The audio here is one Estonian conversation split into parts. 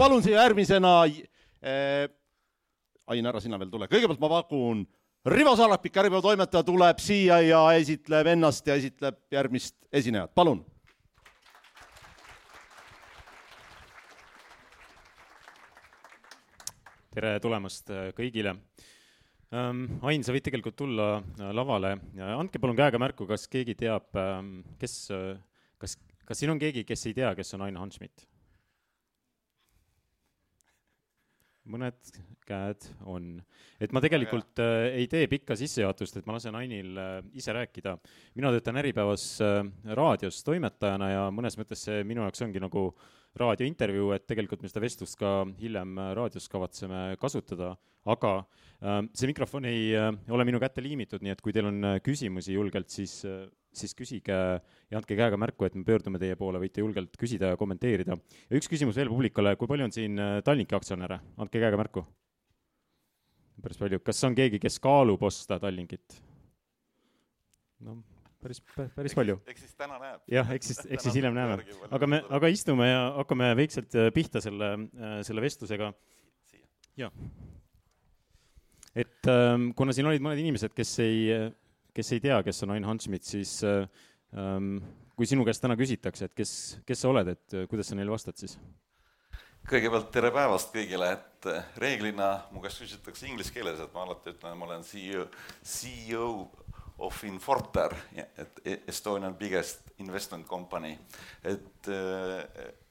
palun siia järgmisena äh,, Ain, ära sina veel tule, kõigepealt ma pakun Rivo Sarapik, Äripäeva toimetaja tuleb siia ja esitleb ennast ja esitleb järgmist esinejat, palun. tere tulemast äh, kõigile. Ähm, Ain, sa võid tegelikult tulla äh, lavale andke palun käega märku, kas keegi teab, ähm, kes, kas, kas siin on keegi, kes ei tea, kes on Ain Hanschmidt? Mõned käed on. et ma tegelikult äh, ei tee pikka sissejuhatust, et ma lasen Ainil äh, ise rääkida. mina töötan Äripäevas äh, raadios toimetajana ja mõnes mõttes see minu jaoks ongi nagu raadiointervjuu, et tegelikult me seda vestlust ka hiljem äh, raadios kavatseme kasutada, aga äh, see mikrofon ei äh, ole minu kätte liimitud, nii et kui teil on äh, küsimusi julgelt, siis äh, siis küsige ja andke käega märku, et me pöördume teie poole, võite julgelt küsida ja kommenteerida. ja üks küsimus veel publikule, kui palju on siin äh, Tallinki aktsionäre, andke käega märku. päris palju, kas on keegi, kes kaalub osta Tallinkit? no päris, päris palju. eks siis täna näeb. jah, eks siis, eks siis hiljem näeme. aga me, aga istume ja hakkame väikselt äh, pihta selle, äh, selle vestlusega. jah. et ähm, kuna siin olid mõned inimesed, kes ei kes ei tea, kes on Ain Hanschmidt, siis ähm, kui sinu käest täna küsitakse, et kes, kes sa oled, et kuidas sa neile vastad siis? kõigepealt tere päevast kõigile, et reeglina mu käest küsitakse inglise keeles, et ma alati ütlen, ma olen CEO, CEO of Infortar, et Estonian biggest investment company. et,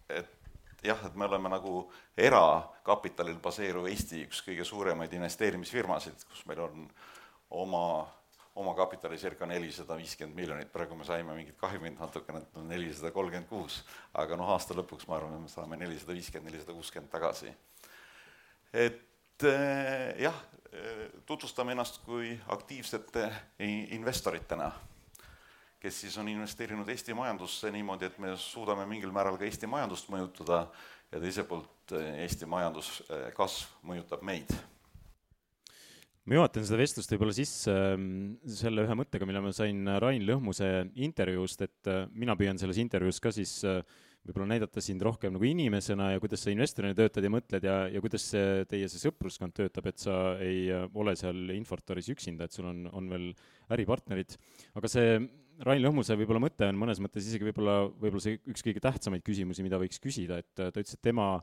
et jah, et me oleme nagu erakapitalil baseeruv Eesti üks kõige suuremaid investeerimisfirmasid, kus meil on oma omakapitali circa nelisada viiskümmend miljonit, praegu me saime mingit kahjumit natukene, et nelisada kolmkümmend kuus, aga noh, aasta lõpuks ma arvan, et me saame nelisada viiskümmend, nelisada kuuskümmend tagasi. et eh, jah, tutvustame ennast kui aktiivsete investoritena, kes siis on investeerinud Eesti majandusse niimoodi, et me suudame mingil määral ka Eesti majandust mõjutada ja teiselt poolt eh, Eesti majanduskasv mõjutab meid ma juhatan seda vestlust võib-olla sisse ähm, selle ühe mõttega, mille ma sain Rain Lõhmuse intervjuust, et äh, mina püüan selles intervjuus ka siis äh, võib-olla näidata sind rohkem nagu inimesena ja kuidas sa investorina töötad ja mõtled ja, ja kuidas see teie see sõpruskond töötab, et sa ei äh, ole seal Infortaris üksinda, et sul on, on veel äripartnerid. aga see Rain Lõhmuse võib-olla mõte on mõnes mõttes isegi võib-olla, võib-olla see üks kõige tähtsamaid küsimusi, mida võiks küsida, et ta ütles, et tema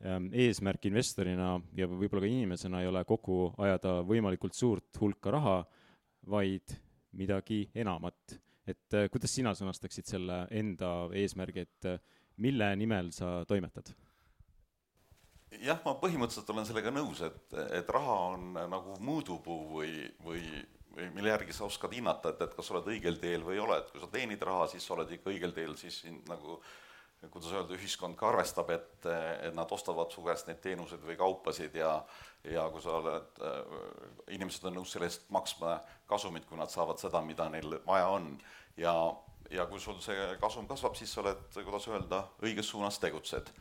eesmärk investorina ja võib-olla ka inimesena ei ole kokku ajada võimalikult suurt hulka raha, vaid midagi enamat. et äh, kuidas sina sõnastaksid selle enda eesmärgi, et äh, mille nimel sa toimetad? jah, ma põhimõtteliselt olen sellega nõus, et, et raha on nagu mõõdupuu või, või, või mille järgi sa oskad hinnata, et, et kas sa oled õigel teel või ei ole, et kui sa teenid raha, siis sa oled ikka õigel teel, siis sind nagu äh, kuidas öelda, ühiskond ka arvestab, et, et nad ostavad su käest neid teenuseid või kaupasid ja ja kui sa oled, inimesed on nõus selle eest maksma kasumit, kui nad saavad seda, mida neil vaja on. ja, ja kui sul see kasum kasvab, siis sa oled, kuidas öelda, õiges suunas tegutsed.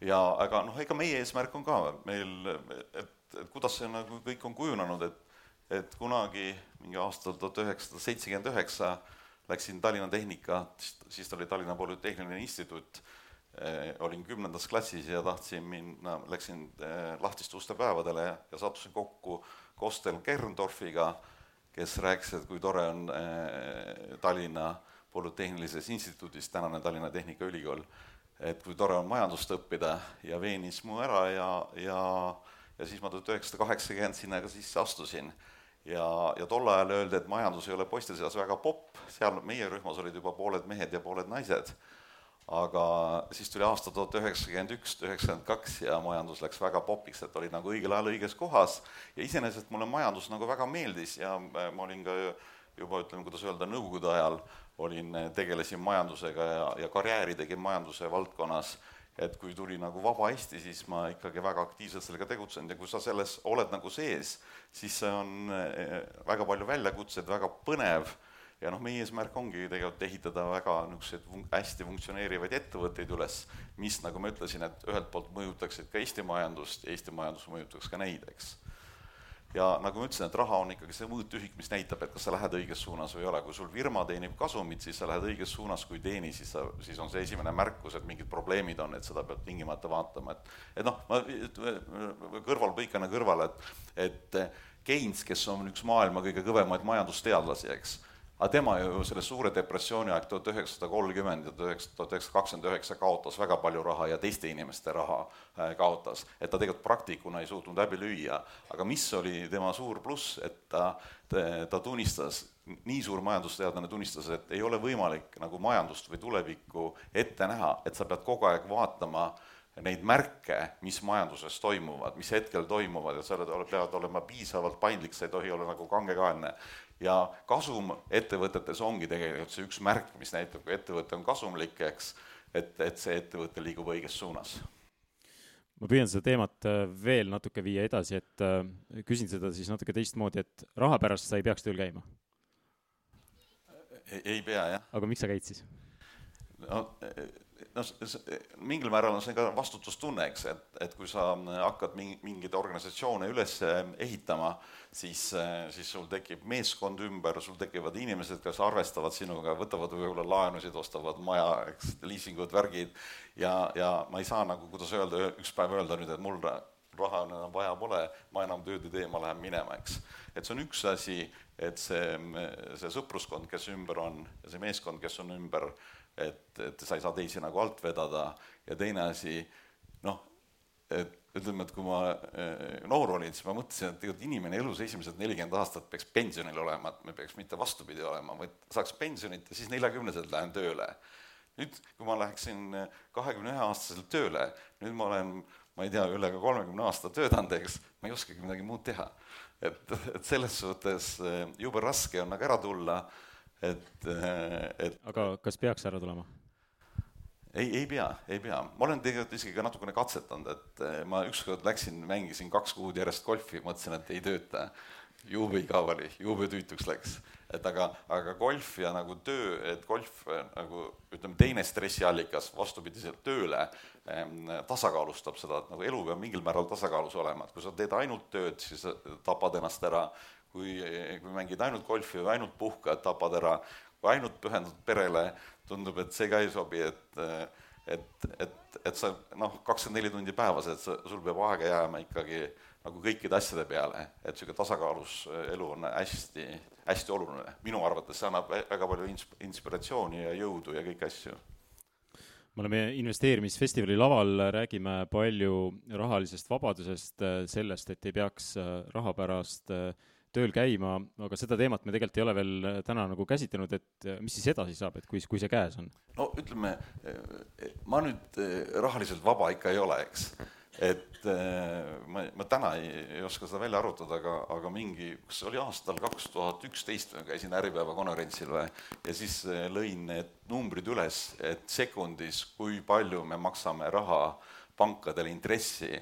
ja aga noh, ega meie eesmärk on ka meil, et, et kuidas see nagu kõik on kujunenud, et et kunagi mingi aastal tuhat üheksasada seitsekümmend üheksa läksin Tallinna Tehnika, siis ta oli Tallinna Polütehniline Instituut, eh, olin kümnendas klassis ja tahtsin minna, läksin eh, lahtiste uste päevadele ja, ja sattusin kokku Kostel Kerndorfiga, kes rääkis, et kui tore on eh, Tallinna Polütehnilises Instituudis, tänane Tallinna Tehnikaülikool, et kui tore on majandust õppida ja veenis mu ära ja, ja ja siis ma tuhat üheksasada kaheksakümmend sinna ka sisse astusin ja, ja tol ajal öeldi, et majandus ei ole poiste seas väga popp, seal meie rühmas olid juba pooled mehed ja pooled naised, aga siis tuli aasta tuhat üheksakümmend üks, üheksakümmend kaks ja majandus läks väga popiks, et oli nagu õigel ajal õiges kohas. Ja iseenesest mulle majandus nagu väga meeldis ja ma olin ka juba ütleme, kuidas öelda, nõukogude ajal olin, tegelesin majandusega ja, ja karjääri tegin majanduse valdkonnas et kui tuli nagu Vaba Eesti, siis ma ikkagi väga aktiivselt sellega tegutsenud ja kui sa selles oled nagu sees, siis see on eh, väga palju väljakutseid, väga põnev ja noh, meie eesmärk ongi tegelikult ehitada väga niisuguseid fun-, hästi funktsioneerivaid ettevõtteid üles, mis, nagu ma ütlesin, et ühelt poolt mõjutaksid ka Eesti majandust ja Eesti majandus mõjutaks ka neid, eks. Ja nagu ma ütlesin, et raha on ikkagi see mõõtühik, mis näitab, et kas sa lähed õiges suunas või ei ole, kui sul firma teenib kasumit, siis sa lähed õiges suunas, kui ei teeni, siis sa, siis on see esimene märkus, et mingid probleemid on, et seda peab tingimata vaatama, et et noh, ma kõrvalpõikena kõrvale, et et Keynes, kes on üks maailma kõige kõvemaid majandusteadlasi, eks aga tema ju selle suure depressiooni aeg tuhat üheksasada kolmkümmend ja tuhat üheksasada kakskümmend üheksa kaotas väga palju raha ja teiste inimeste raha äh, kaotas. et ta tegelikult praktikuna ei suutnud läbi lüüa, aga mis oli tema suur pluss, et ta, ta tunnistas, nii suur majandusteadlane tunnistas, et ei ole võimalik nagu majandust või tulevikku ette näha, et sa pead kogu aeg vaatama neid märke, mis majanduses toimuvad, mis hetkel toimuvad ja sa pead olema piisavalt paindlik, sa ei tohi olla nagu kangekaelne ja kasum ettevõtetes ongi tegelikult see üks märk, mis näitab, kui ettevõte on kasumlik, eks, et, et see ettevõte liigub õiges suunas. ma püüan seda teemat äh, veel natuke viia edasi, et äh, küsin seda siis natuke teistmoodi, et raha pärast sa ei peaks tööl käima? ei pea, jah. aga miks sa käid siis? no noh, mingil määral on see ka vastutustunne, eks, et, et kui sa hakkad mingi, mingeid organisatsioone üles ehitama, siis, siis sul tekib meeskond ümber, sul tekivad inimesed, kes arvestavad sinuga, võtavad võib-olla laenusid, ostavad maja, eks, liisingud, värgid, ja, ja ma ei saa nagu, kuidas öelda, üks päev öelda nüüd, et mul raha enam vaja pole, ma enam tööd ei tee, ma lähen minema, eks. et see on üks asi, et see, see sõpruskond, kes ümber on, ja see meeskond, kes on ümber, et, et sa ei saa teisi nagu alt vedada ja teine asi, noh, et ütleme, et kui ma eh, noor olin, siis ma mõtlesin, et tegelikult inimene elus esimesed nelikümmend aastat peaks pensionil olema, et me peaks mitte vastupidi olema, vaid saaks pensionit ja siis neljakümneselt lähen tööle. nüüd, kui ma läheksin kahekümne ühe aastaselt tööle, nüüd ma olen, ma ei tea, üle ka kolmekümne aasta töötanud, eks, ma ei oskagi midagi muud teha. et, et selles suhtes eh, jube raske on nagu ära tulla et, et aga kas peaks ära tulema? ei, ei pea, ei pea, ma olen tegelikult isegi ka natukene katsetanud, et eh, ma ükskord läksin, mängisin kaks kuud järjest golfi, mõtlesin, et ei tööta. jube igav oli, jube tüütuks läks, et aga, aga golf ja nagu töö, et golf eh, nagu ütleme, teine stressiallikas vastupidiselt tööle eh, tasakaalustab seda, et nagu elu peab mingil määral tasakaalus olema, et kui sa teed ainult tööd, siis tapad ennast ära kui, kui mängid ainult golfi või ainult puhkad, tapad ära, kui ainult pühendud perele, tundub, et see ka ei sobi, et et, et, et sa noh, kakskümmend neli tundi päevas, et sa, sul peab aega jääma ikkagi nagu kõikide asjade peale, et niisugune tasakaalus elu on hästi, hästi oluline. minu arvates see annab väga palju ins-, inspiratsiooni ja jõudu ja kõiki asju me oleme investeerimisfestivali laval, räägime palju rahalisest vabadusest, sellest, et ei peaks raha pärast äh, tööl käima, aga seda teemat me tegelikult ei ole veel äh, täna nagu käsitlenud, et äh, mis siis edasi saab, et kui, kui see käes on? no ütleme, äh, ma nüüd rahaliselt vaba ikka ei ole, eks. et ma, ma täna ei, ei oska seda välja arvutada, aga, aga mingi, kas see oli aastal kaks tuhat üksteist, käisin Äripäeva konverentsil või, ja siis lõin need numbrid üles, et sekundis, kui palju me maksame raha pankadele intressi,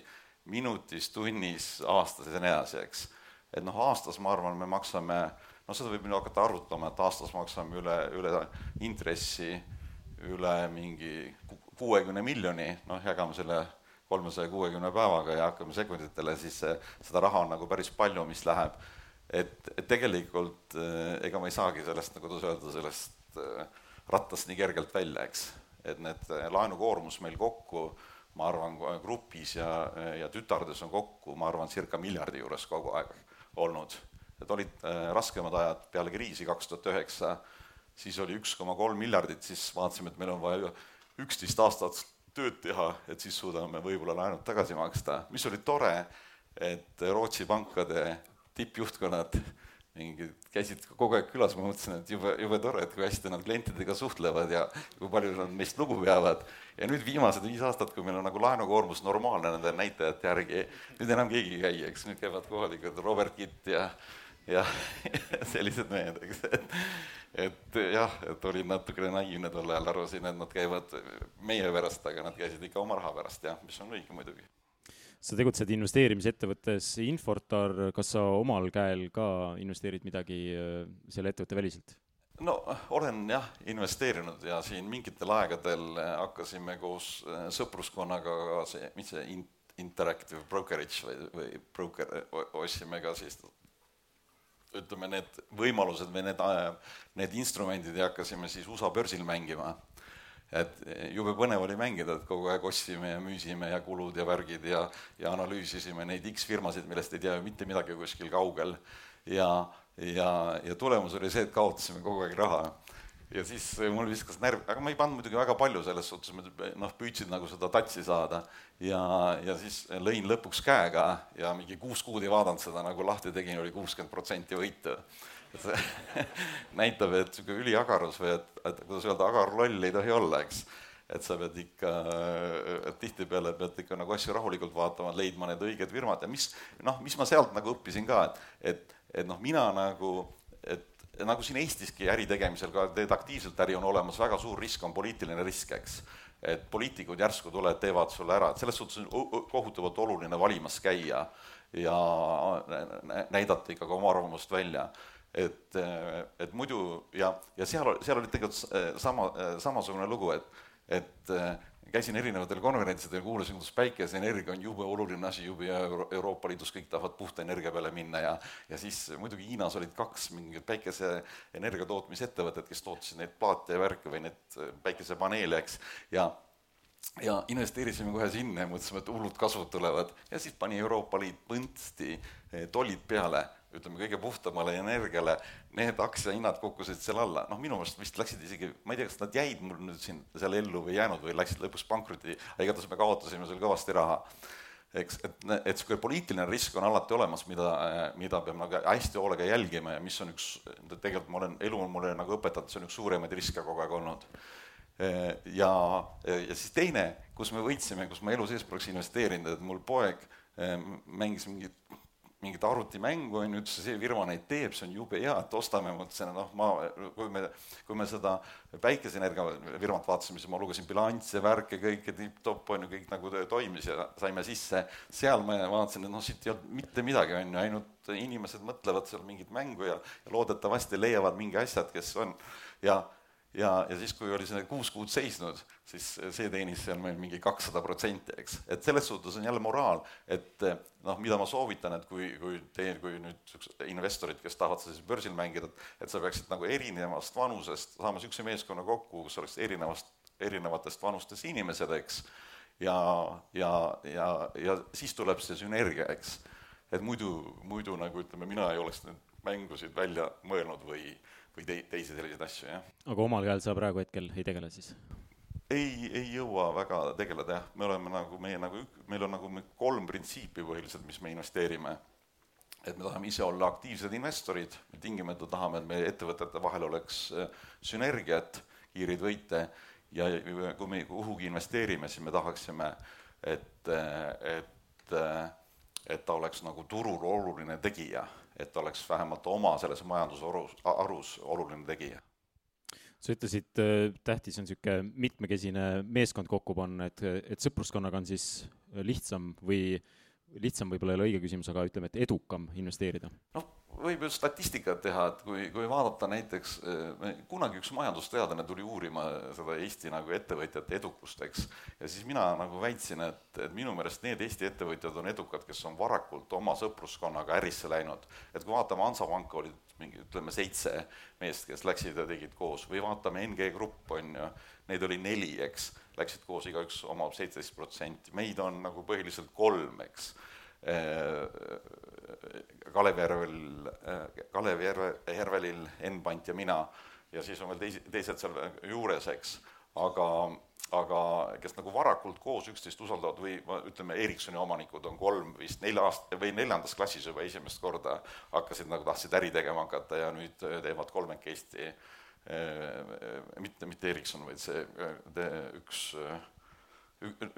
minutis, tunnis, aastas ja nii edasi, eks et noh, aastas ma arvan, me maksame, noh, seda võib nüüd hakata arvutama, et aastas maksame üle, üle intressi üle mingi kuuekümne miljoni, noh, jagame selle kolmesaja kuuekümne päevaga ja hakkame sekunditele, siis seda raha on nagu päris palju, mis läheb. et, et tegelikult eh, ega ma ei saagi sellest, nagu kuidas öelda, sellest eh, rattast nii kergelt välja, eks. et need eh, laenukoormus meil kokku, ma arvan, grupis ja, ja tütardes on kokku, ma arvan, circa miljardi juures kogu aeg olnud. et olid äh, raskemad ajad peale kriisi kaks tuhat üheksa, siis oli üks koma kolm miljardit, siis vaatasime, et meil on vaja üksteist aastat tööd teha, et siis suudame võib-olla laenud tagasi maksta, mis oli tore, et Rootsi pankade tippjuhtkonnad mingid käisid kogu aeg külas, ma mõtlesin, et jube, jube tore, et kui hästi nad klientidega suhtlevad ja kui palju nad meist lugu peavad. ja nüüd viimased viis aastat, kui meil on nagu laenukoormus normaalne nende näitajate järgi, nüüd enam keegi ei käi, eks. Nüüd käivad kohalikud Robert Kitt ja, ja sellised mehed, eks, et et jah, et olin natukene naiivne tol ajal, arvasin, et nad käivad meie pärast, aga nad käisid ikka oma raha pärast jah, mis on õige muidugi sa tegutsed investeerimisettevõttes Infortar, kas sa omal käel ka investeerid midagi äh, selle ettevõtte väliselt? no olen jah, investeerinud ja siin mingitel aegadel hakkasime koos äh, sõpruskonnaga see, mis see int-, Interactive Brokerage või, või broker, ostsime ka siis ütleme, need võimalused või need, need instrumendid ja hakkasime siis USA börsil mängima. Et jube põnev oli mängida, et kogu aeg ostsime ja müüsime ja kulud ja värgid ja, ja analüüsisime neid X firmasid, millest ei tea ju mitte midagi kuskil kaugel. ja, ja, ja tulemus oli see, et kaotasime kogu aeg raha ja siis mul viskas närv, aga ma ei pannud muidugi väga palju selles suhtes, ma noh, püüdsin nagu seda tatsi saada ja, ja siis lõin lõpuks käega ja mingi kuus kuud ei vaadanud seda, nagu lahti tegin, oli kuuskümmend protsenti võitu. näitab, et niisugune üliagarus või et, et kuidas öelda, agar loll ei tohi olla, eks et sa pead ikka, tihtipeale pead ikka nagu asju rahulikult vaatama, leidma need õiged firmad ja mis noh, mis ma sealt nagu õppisin ka, et, et, et noh, mina nagu, et nagu siin Eestiski äri tegemisel ka teed aktiivselt äri, on olemas väga suur risk, on poliitiline risk, eks. et poliitikud järsku tulevad, teevad sulle ära, et selles suhtes on kohutavalt oluline valimas käia ja näidata ikkagi oma arvamust välja. Et, et muidu ja, ja seal, seal oli tegelikult sama, samasugune lugu, et, et käisin erinevatel konverentsidel, kuulasin, kuidas päikeseenergia on jube oluline asi, jube Euro Euroopa Liidus kõik tahavad puhta energia peale minna ja ja siis muidugi Hiinas olid kaks mingit päikeseenergia tootmisettevõtet, kes tootsid neid plaate ja värke või neid päikesepaneele, eks, ja ja investeerisime kohe sinna ja mõtlesime, et hullud kasvud tulevad. Ja siis pani Euroopa Liit põntsti tollid peale ütleme, kõige puhtamale energiale, need aktsiahinnad kukkusid seal alla, noh minu meelest vist läksid isegi, ma ei tea, kas nad jäid mul nüüd siin seal ellu või jäänud või läksid lõpuks pankrotti, igatahes me kaotasime seal kõvasti raha. eks, et, et niisugune poliitiline risk on alati olemas, mida, mida peab nagu hästi hoolega jälgima ja mis on üks, tegelikult ma olen, elu on mulle nagu õpetanud, see on üks suuremaid riske kogu aeg olnud ja, ja siis teine, kus me võitsime, kus ma elu sees poleks investeerinud, et mul poeg mängis mingit mingit arvutimängu, on ju, ütles, see firma neid teeb, see on jube hea, et ostame, mõtlesin, noh, ma, kui me, kui me seda päikeseenergia firmat vaatasime, siis ma lugesin bilansse, värke, kõike tipp-topp, on ju, kõik nagu toimis ja saime sisse, seal ma vaatasin, et noh, siit ei olnud mitte midagi, on ju, ainult inimesed mõtlevad seal mingit mängu ja, ja loodetavasti leiavad mingi asjad, kes on, ja ja, ja siis, kui oli see kuus kuud seisnud, siis see teenis seal meil mingi kakssada protsenti, eks. et selles suhtes on jälle moraal, et noh, mida ma soovitan, et kui, kui teie, kui nüüd niisugused investorid, kes tahavad siis börsil mängida, et sa peaksid nagu erinevast vanusest saama niisuguse meeskonna kokku, kus oleks erinevast, erinevatest vanustest inimesed, eks, ja, ja, ja, ja siis tuleb see sünergia, eks. et muidu, muidu nagu ütleme, mina ei oleks neid mängusid välja mõelnud või või tei-, teisi selliseid asju, jah. aga omal käel sa praegu hetkel ei tegele siis? ei, ei jõua väga tegeleda jah, me oleme nagu, meie nagu, meil on nagu kolm printsiipi põhiliselt, mis me investeerime. et me tahame ise olla aktiivsed investorid, me tingimata tahame, et meie ettevõtete vahel oleks äh, sünergiat, kiireid võite ja kui me kuhugi investeerime, siis me tahaksime, et, äh, et, äh, et ta oleks nagu turul oluline tegija et ta oleks vähemalt oma selles majandusharus, harus oluline tegija. sa ütlesid, äh, tähtis on niisugune mitmekesine meeskond kokku panna, et, et sõpruskonnaga on siis lihtsam või lihtsam võib-olla ei ole õige küsimus, aga ütleme, et edukam investeerida? noh, võib ju statistikat teha, et kui, kui vaadata näiteks, eh, kunagi üks majandusteadlane tuli uurima seda Eesti nagu ettevõtjate edukust, eks, ja siis mina nagu väitsin, et, et minu meelest need Eesti ettevõtjad on edukad, kes on varakult oma sõpruskonnaga ärisse läinud. et kui vaatame Hansapanka, olid mingi ütleme seitse meest, kes läksid ja tegid koos, või vaatame NG Grupp, on ju, neid oli neli, eks, läksid koos, igaüks omab seitseteist protsenti, meid on nagu põhiliselt kolm, eks Äh, Kalev Järvel, äh, Kalev Järve, Järvelil, Enn-Pant ja mina. Ja siis on veel teisi, teised seal juures, eks, aga, aga kes nagu varakult koos üksteist usaldavad või ütleme, Ericssoni omanikud on kolm vist nelja aast- või neljandas klassis juba esimest korda hakkasid nagu, tahtsid äri tegema hakata ja nüüd teevad kolmekesti äh, mitte, mitte Ericsson, vaid see üks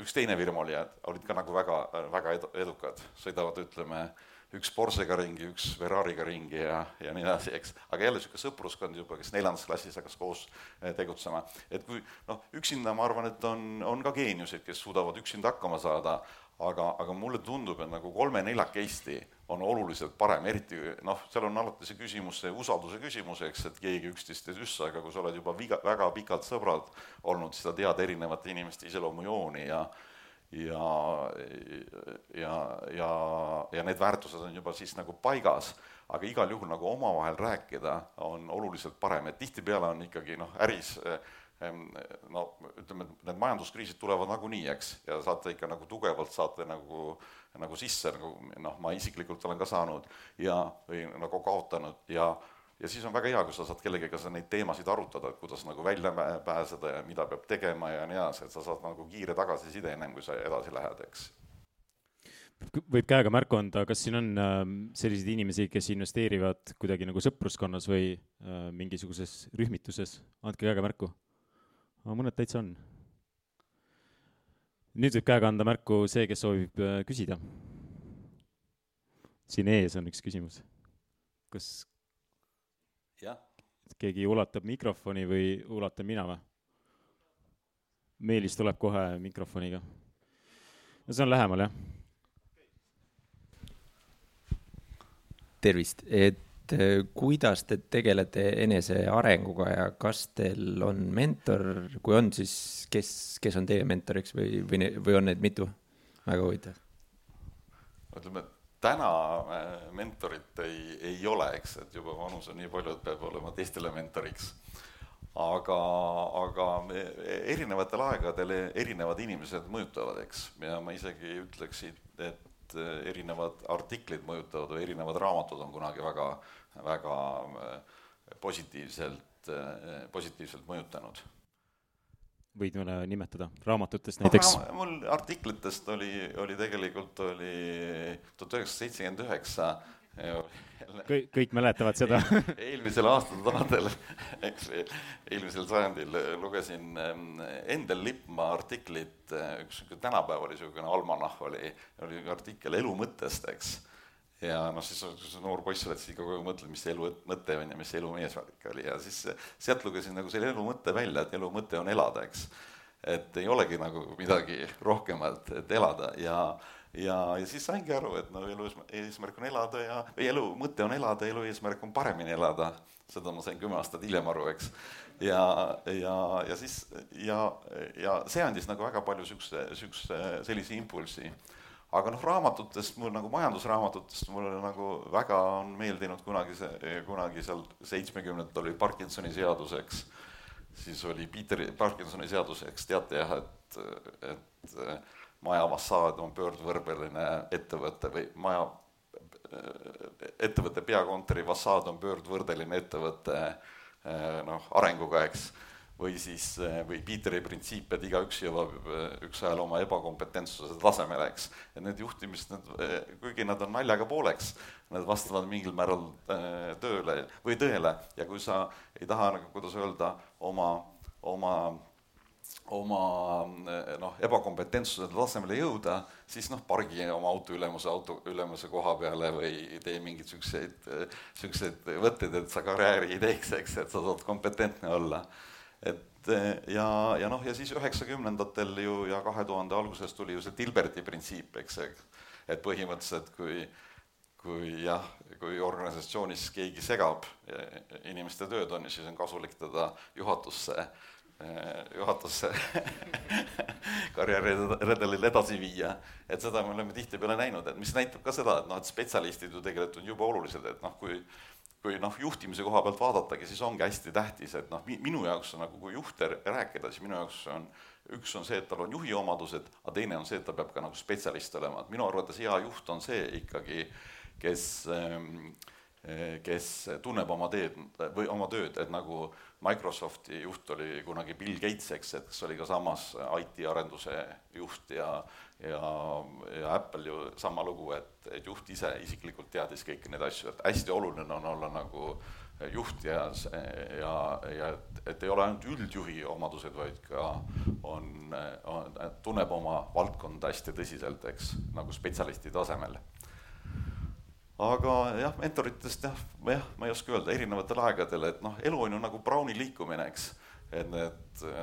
üks teine firma oli olid ka nagu väga, väga edu, edukad, sõidavad, ütleme, üks Porschega ringi, üks Ferrari'ga ringi ja, ja nii edasi, eks. aga jälle niisugune sõpruskond juba, kes neljandas klassis hakkas koos eh, tegutsema. et kui noh, üksinda ma arvan, et on, on ka geeniuseid, kes suudavad üksinda hakkama saada, aga, aga mulle tundub, et nagu kolme-neljakesti on oluliselt parem, eriti noh, seal on alati see küsimus, see usalduse küsimus, eks, et keegi üksteist ei süssa, aga kui sa oled juba viga, väga pikalt sõbrad olnud, siis sa tead erinevate inimeste iseloomujooni ja ja, ja, ja, ja need väärtused on juba siis nagu paigas, aga igal juhul nagu omavahel rääkida on oluliselt parem, et tihtipeale on ikkagi noh, äris no ütleme, et need majanduskriisid tulevad nagunii, eks, ja saate ikka nagu tugevalt saate nagu, nagu sisse, nagu noh, ma isiklikult olen ka saanud ja, või nagu kaotanud ja ja siis on väga hea, kui sa saad kellegagi sa neid teemasid arutada, et kuidas nagu välja pääseda ja mida peab tegema ja nii edasi, et sa saad nagu kiire tagasiside ennem, kui sa edasi lähed, eks võib käega märku anda, kas siin on äh, selliseid inimesi, kes investeerivad kuidagi nagu sõpruskonnas või äh, mingisuguses rühmituses, andke käega märku. mõned täitsa on. nüüd võib käega anda märku see, kes soovib äh, küsida. siin ees on üks küsimus. kas jah. keegi ulatab mikrofoni või ulatan mina või? Meelis tuleb kohe mikrofoniga. no see on lähemal, jah. tervist, et äh, kuidas te tegelete enesearenguga ja kas teil on mentor, kui on, siis kes, kes on teie mentoriks või, või, või on neid mitu? väga huvitav. ütleme, et täna äh, mentorit ei, ei ole, eks, et juba vanus on nii palju, et peab olema teistele mentoriks. aga, aga erinevatel aegadel erinevad inimesed mõjutavad, eks, ja ma isegi ütleksin, et erinevad artiklid mõjutavad või erinevad raamatud on kunagi väga, väga positiivselt, positiivselt mõjutanud võid mõne nimetada, raamatutest näiteks no,? mul artiklitest oli, oli tegelikult oli tuhat üheksasada seitsekümmend üheksa kõik, kõik mäletavad seda eelmisel aastatuhandel, eks eelmisel sajandil lugesin ähm, Endel Lippmaa artiklit, üks niisugune tänapäeval oli niisugune almanah oli, oli artikkel elu mõttest, eks ja noh, siis sa noor poiss oled, siis kogu aeg mõtled, mis see elu mõte on ja mis see elu eesmärk oli ja siis sealt lugesin nagu selle elu mõtte välja, et elu mõte on elada, eks. et ei olegi nagu midagi rohkemat, et elada ja, ja, ja siis saingi aru, et no elu eesmärk on elada ja, või elu mõte on elada, elu eesmärk on paremini elada. seda ma sain kümme aastat hiljem aru, eks. ja, ja, ja siis ja, ja see andis nagu väga palju siukse, siukse sellise impulsi aga noh, raamatutest mul nagu majandusraamatutest mulle nagu väga on meeldinud kunagi see, kunagi seal seitsmekümnendatel oli Parkinsoni seadus, eks. siis oli Peter Parkinsoni seadus, eks teate jah, et, et maja fassaad on pöördvõrbeline ettevõte või maja, ettevõtte peakontori fassaad on pöördvõrdeline ettevõtte noh, arenguga, eks või siis, eh, või Peteri printsiip, et igaüks jõuab eh, ükshääl oma ebakompetentsuse tasemele, eks. et need juhtimised, need, eh, kuigi nad on naljaga pooleks, need vastavad mingil määral tööle või tõele ja kui sa ei taha nagu, kuidas öelda, oma, oma oma noh, ebakompetentsuse tasemele jõuda, siis noh, pargi oma auto ülemuse auto, ülemuse koha peale või tee mingeid siukseid, siukseid võtteid, et sa karjääri ei teeks, eks, et sa saad kompetentne olla et eh, ja, ja noh, ja siis üheksakümnendatel ju ja kahe tuhande alguses tuli ju see Dilberti printsiip, eks, et põhimõtteliselt kui kui jah, kui organisatsioonis keegi segab inimeste ju, siis on kasulik teda juhatusse, eh, juhatusse karjääriredelil edasi viia. et seda me oleme tihtipeale näinud, et mis näitab ka seda, et noh, et spetsialistid ju tegelikult on jube olulised, et noh, kui kui noh, juhtimise koha pealt vaadatagi, siis ongi hästi tähtis, et noh, minu jaoks nagu, kui juhte rääkida, siis minu jaoks on, üks on see, et tal on juhi omadused, aga teine on see, et ta peab ka nagu spetsialist olema, et minu arvates hea juht on see ikkagi, kes ähm, kes tunneb oma teed või oma tööd, et nagu Microsofti juht oli kunagi Bill Gates, eks, et kes oli ka samas IT-arenduse juht ja ja, ja Apple ju sama lugu, et, et juht ise isiklikult teadis kõiki neid asju, et hästi oluline on olla nagu juht ja, ja, ja et, et ei ole ainult üldjuhi omadused, vaid ka on, on, tunneb oma valdkonda hästi tõsiselt, eks, nagu spetsialisti tasemel. Aga jah, mentoritest jah, jah, ma ei oska öelda, erinevatel aegadel, et noh, elu on ju nagu Browni liikumine, eks et need,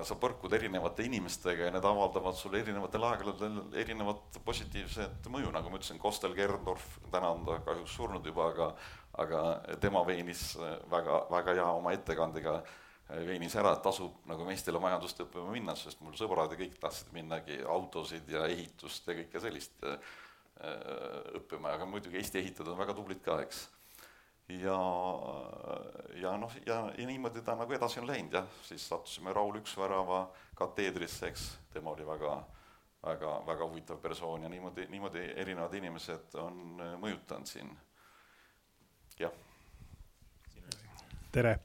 sa põrkud erinevate inimestega ja need avaldavad sulle erinevatel aegadel erinevat positiivset mõju, nagu ma ütlesin, Kostel Gerndorf, täna on ta kahjuks surnud juba, aga aga tema veenis väga, väga hea oma ettekandega veenis ära, et tasub nagu meestele majandust õppima minna, sest mul sõbrad ja kõik tahtsid minnagi autosid ja ehitust ja kõike sellist õppima, aga muidugi Eesti ehitajad on väga tublid ka, eks. Ja, ja noh, ja, ja niimoodi ta nagu edasi on läinud jah, siis sattusime Raul Üksvärava kateedrisse, eks, tema oli väga väga, väga huvitav persoon ja niimoodi, niimoodi erinevad inimesed on mõjutanud siin, jah. tere!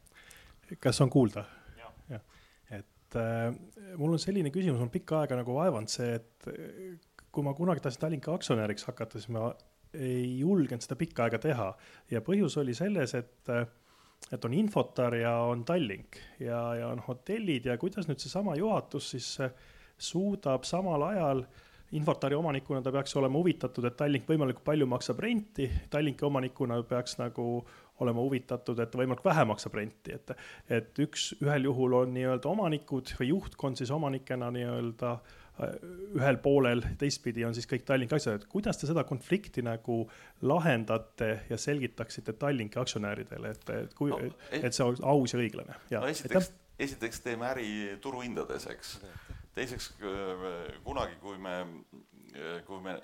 Kas on kuulda? jah, et äh, mul on selline küsimus, on pikka aega nagu vaevanud see, et kui ma kunagi tahtsin Tallinki aktsionäriks hakata, siis ma ei julgenud seda pikka aega teha. Ja põhjus oli selles, et et on Infotar ja on Tallink ja, ja on hotellid ja kuidas nüüd seesama juhatus siis äh, suudab samal ajal Infotari omanikuna ta peaks olema huvitatud, et Tallink võimalikult palju maksab renti, Tallinki omanikuna peaks nagu olema huvitatud, et võimalikult vähe maksab renti, et, et üks, ühel juhul on nii-öelda omanikud või juhtkond siis omanikena nii-öelda ühel poolel, teistpidi on siis kõik Tallinki asjad, et kuidas te seda konflikti nagu lahendate ja selgitaksite Tallinki aktsionäridele, et, et kui no,, et see oleks aus ja õiglane? no esiteks, esiteks teeme äri turuhindades, eks. teiseks kunagi, kui me kui me,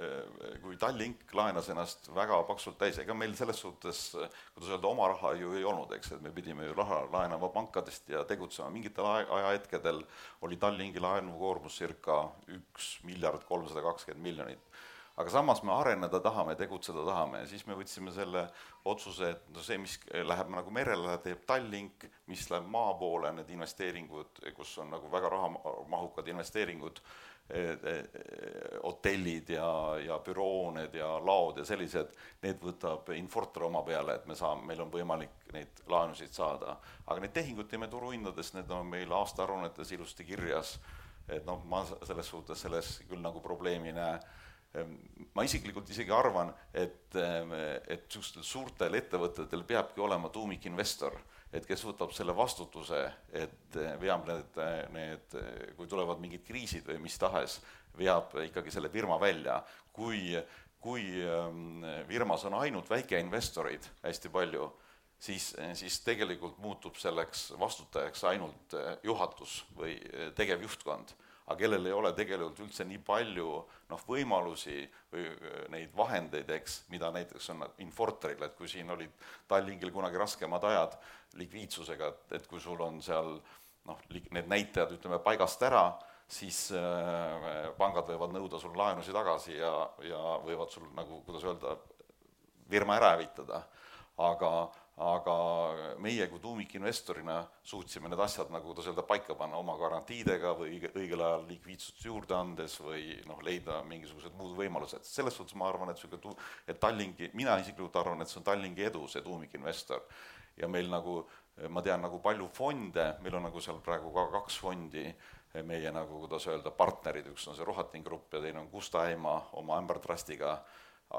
kui Tallink laenas ennast väga paksult täis, ega meil selles suhtes, kuidas öelda, oma raha ju ei olnud, eks, et me pidime ju raha laenama pankadest ja tegutsema, mingitel ajahetkedel oli Tallinki laenukoormus circa üks miljard kolmsada kakskümmend miljonit. aga samas me areneda tahame, tegutseda tahame ja siis me võtsime selle otsuse, et no see, mis läheb nagu merele, teeb Tallink, mis läheb maa poole, need investeeringud, kus on nagu väga rahamahukad investeeringud hotellid ja, ja bürooned ja laod ja sellised, need võtab Infortar oma peale, et me saame, meil on võimalik neid laenusid saada. aga need tehingud teeme turuhindades, need on meil aastaaruannetes ilusti kirjas. et noh, ma selles suhtes selles küll nagu probleemi ei näe ma isiklikult isegi arvan, et, et niisugustel suurtel ettevõtetel peabki olema tuumikinvestor et kes võtab selle vastutuse, et veab need, need, kui tulevad mingid kriisid või mis tahes, veab ikkagi selle firma välja. kui, kui ähm, firmas on ainult väikeinvestoreid hästi palju, siis, siis tegelikult muutub selleks vastutajaks ainult juhatus või tegevjuhtkond aga kellel ei ole tegelikult üldse nii palju noh, võimalusi või äh, neid vahendeid, eks, mida näiteks on Infortaril, et kui siin olid Tallinkil kunagi raskemad ajad likviidsusega, et, et kui sul on seal noh, need näitajad, ütleme, paigast ära, siis äh, pangad võivad nõuda sul laenusid tagasi ja, ja võivad sul nagu, kuidas öelda, firma ära hävitada. aga aga meie kui tuumikinvestorina suutsime need asjad, nagu kuidas öelda, paika panna oma garantiidega või õige, õigel ajal likviidsust juurde andes või noh, leida mingisugused muud võimalused. selles suhtes ma arvan, et niisugune tu-, et Tallinki, mina isiklikult arvan, et see on Tallinki edu, see tuumikinvestor. ja meil nagu, ma tean nagu palju fonde, meil on nagu seal praegu ka kaks fondi, meie nagu, kuidas öelda, partnerid, üks on see Rohating Grupp ja teine on Gusta Ema oma Amber Trustiga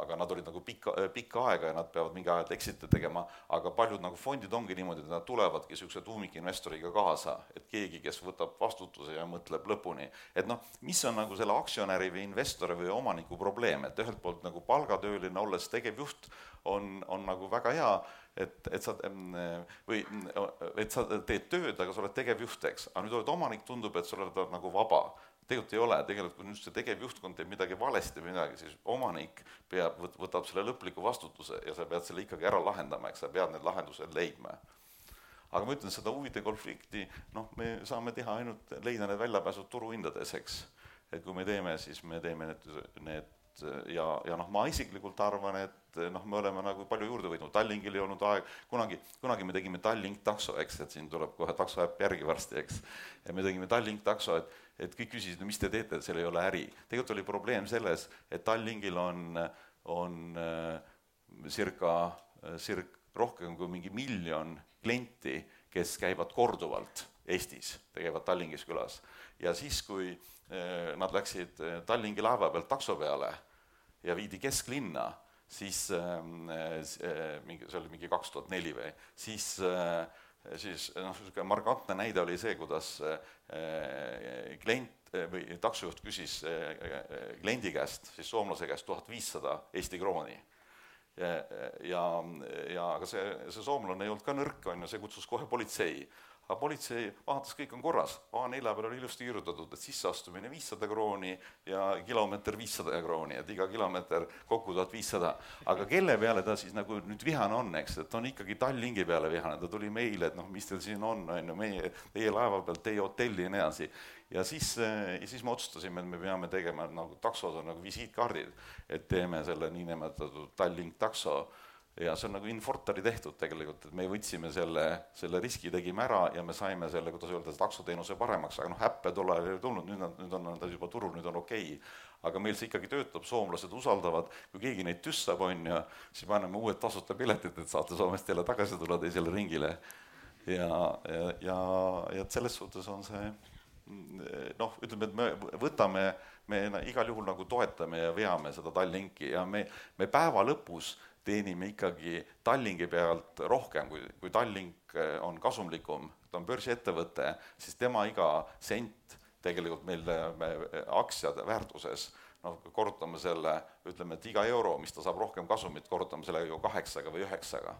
aga nad olid nagu pikka, pikka aega ja nad peavad mingi aja exit'e tegema, aga paljud nagu fondid ongi niimoodi, et nad tulevadki niisuguse tuumikinvestoriga kaasa, et keegi, kes võtab vastutuse ja mõtleb lõpuni. et noh, mis on nagu selle aktsionäri või investori või omaniku probleem, et ühelt poolt nagu palgatööline olles tegevjuht on, on nagu väga hea, et, et sa või et sa teed tööd, aga sa oled tegevjuht, eks, aga nüüd oled omanik, tundub, et sa oled nagu vaba tegelikult ei ole, tegelikult kui nüüd see tegevjuhtkond teeb midagi valesti või midagi, siis omanik peab, võtab selle lõpliku vastutuse ja sa pead selle ikkagi ära lahendama, eks sa pead need lahendused leidma. aga ma ütlen, seda huvide konflikti, noh, me saame teha ainult, leida need väljapääsud turuhindades, eks. et kui me teeme, siis me teeme need, need ja, ja noh, ma isiklikult arvan, et noh, me oleme nagu palju juurde võitnud, Tallinkil ei olnud aeg, kunagi, kunagi me tegime Tallink takso, eks, et siin tuleb kohe taksoäpp järgi varsti, eks. ja me tegime Tallink takso, et et kõik küsisid, no mis te teete, et seal ei ole äri. tegelikult oli probleem selles, et Tallinkil on, on äh, circa, circa rohkem kui mingi miljon klienti, kes käivad korduvalt Eestis, käivad Tallinkis külas. ja siis, kui äh, nad läksid Tallinki laeva pealt takso peale ja viidi kesklinna, siis ähm, mingi, see oli mingi kaks tuhat neli või, siis siis noh, niisugune markantne näide oli see, kuidas eh, klient eh, või taksojuht küsis eh, kliendi käest, siis soomlase käest tuhat viissada Eesti krooni. ja, ja, ja aga see, see soomlane ei olnud ka nõrk, on ju, see kutsus kohe politsei. Aga politsei vaatas, kõik on korras, A4 peal oli ilusti kirjutatud, et sisseastumine viissada krooni ja kilomeeter viissada krooni, et iga kilomeeter kokku tuhat viissada. aga kelle peale ta siis nagu nüüd vihane on, eks, et on ikkagi Tallinki peale vihane, ta tuli meile, et noh, mis teil siin on, on ju, meie, teie laeva peal, teie hotelli ja nii edasi. ja siis, ja siis me otsustasime, et me peame tegema nagu taksod on nagu visiitkaardid, et teeme selle niinimetatud Tallink takso ja see on nagu Infortari tehtud tegelikult, et me võtsime selle, selle riski tegime ära ja me saime selle, kuidas öelda, taksoteenuse paremaks, aga noh, äppe tol ajal ei tulnud, nüüd on, nüüd on ta juba turul, nüüd on okei okay. aga meil see ikkagi töötab, soomlased usaldavad, kui keegi neid tüssab, on ju, siis me anname uued tasuta piletid, et saate Soomest jälle tagasi tulla teisele ringile. ja, ja, ja, ja et selles suhtes on see noh, ütleme, et me võtame, me igal juhul nagu toetame ja veame seda Tallinki ja me, me päeva lõpus teenime ikkagi Tallinki pealt rohkem, kui, kui Tallink eh, on kasumlikum, ta on börsiettevõte, siis tema iga sent tegelikult meil me, aktsiad väärtuses, noh, korrutame selle, ütleme, et iga euro, mis ta saab rohkem kasumit, korrutame sellega ju kaheksaga või üheksaga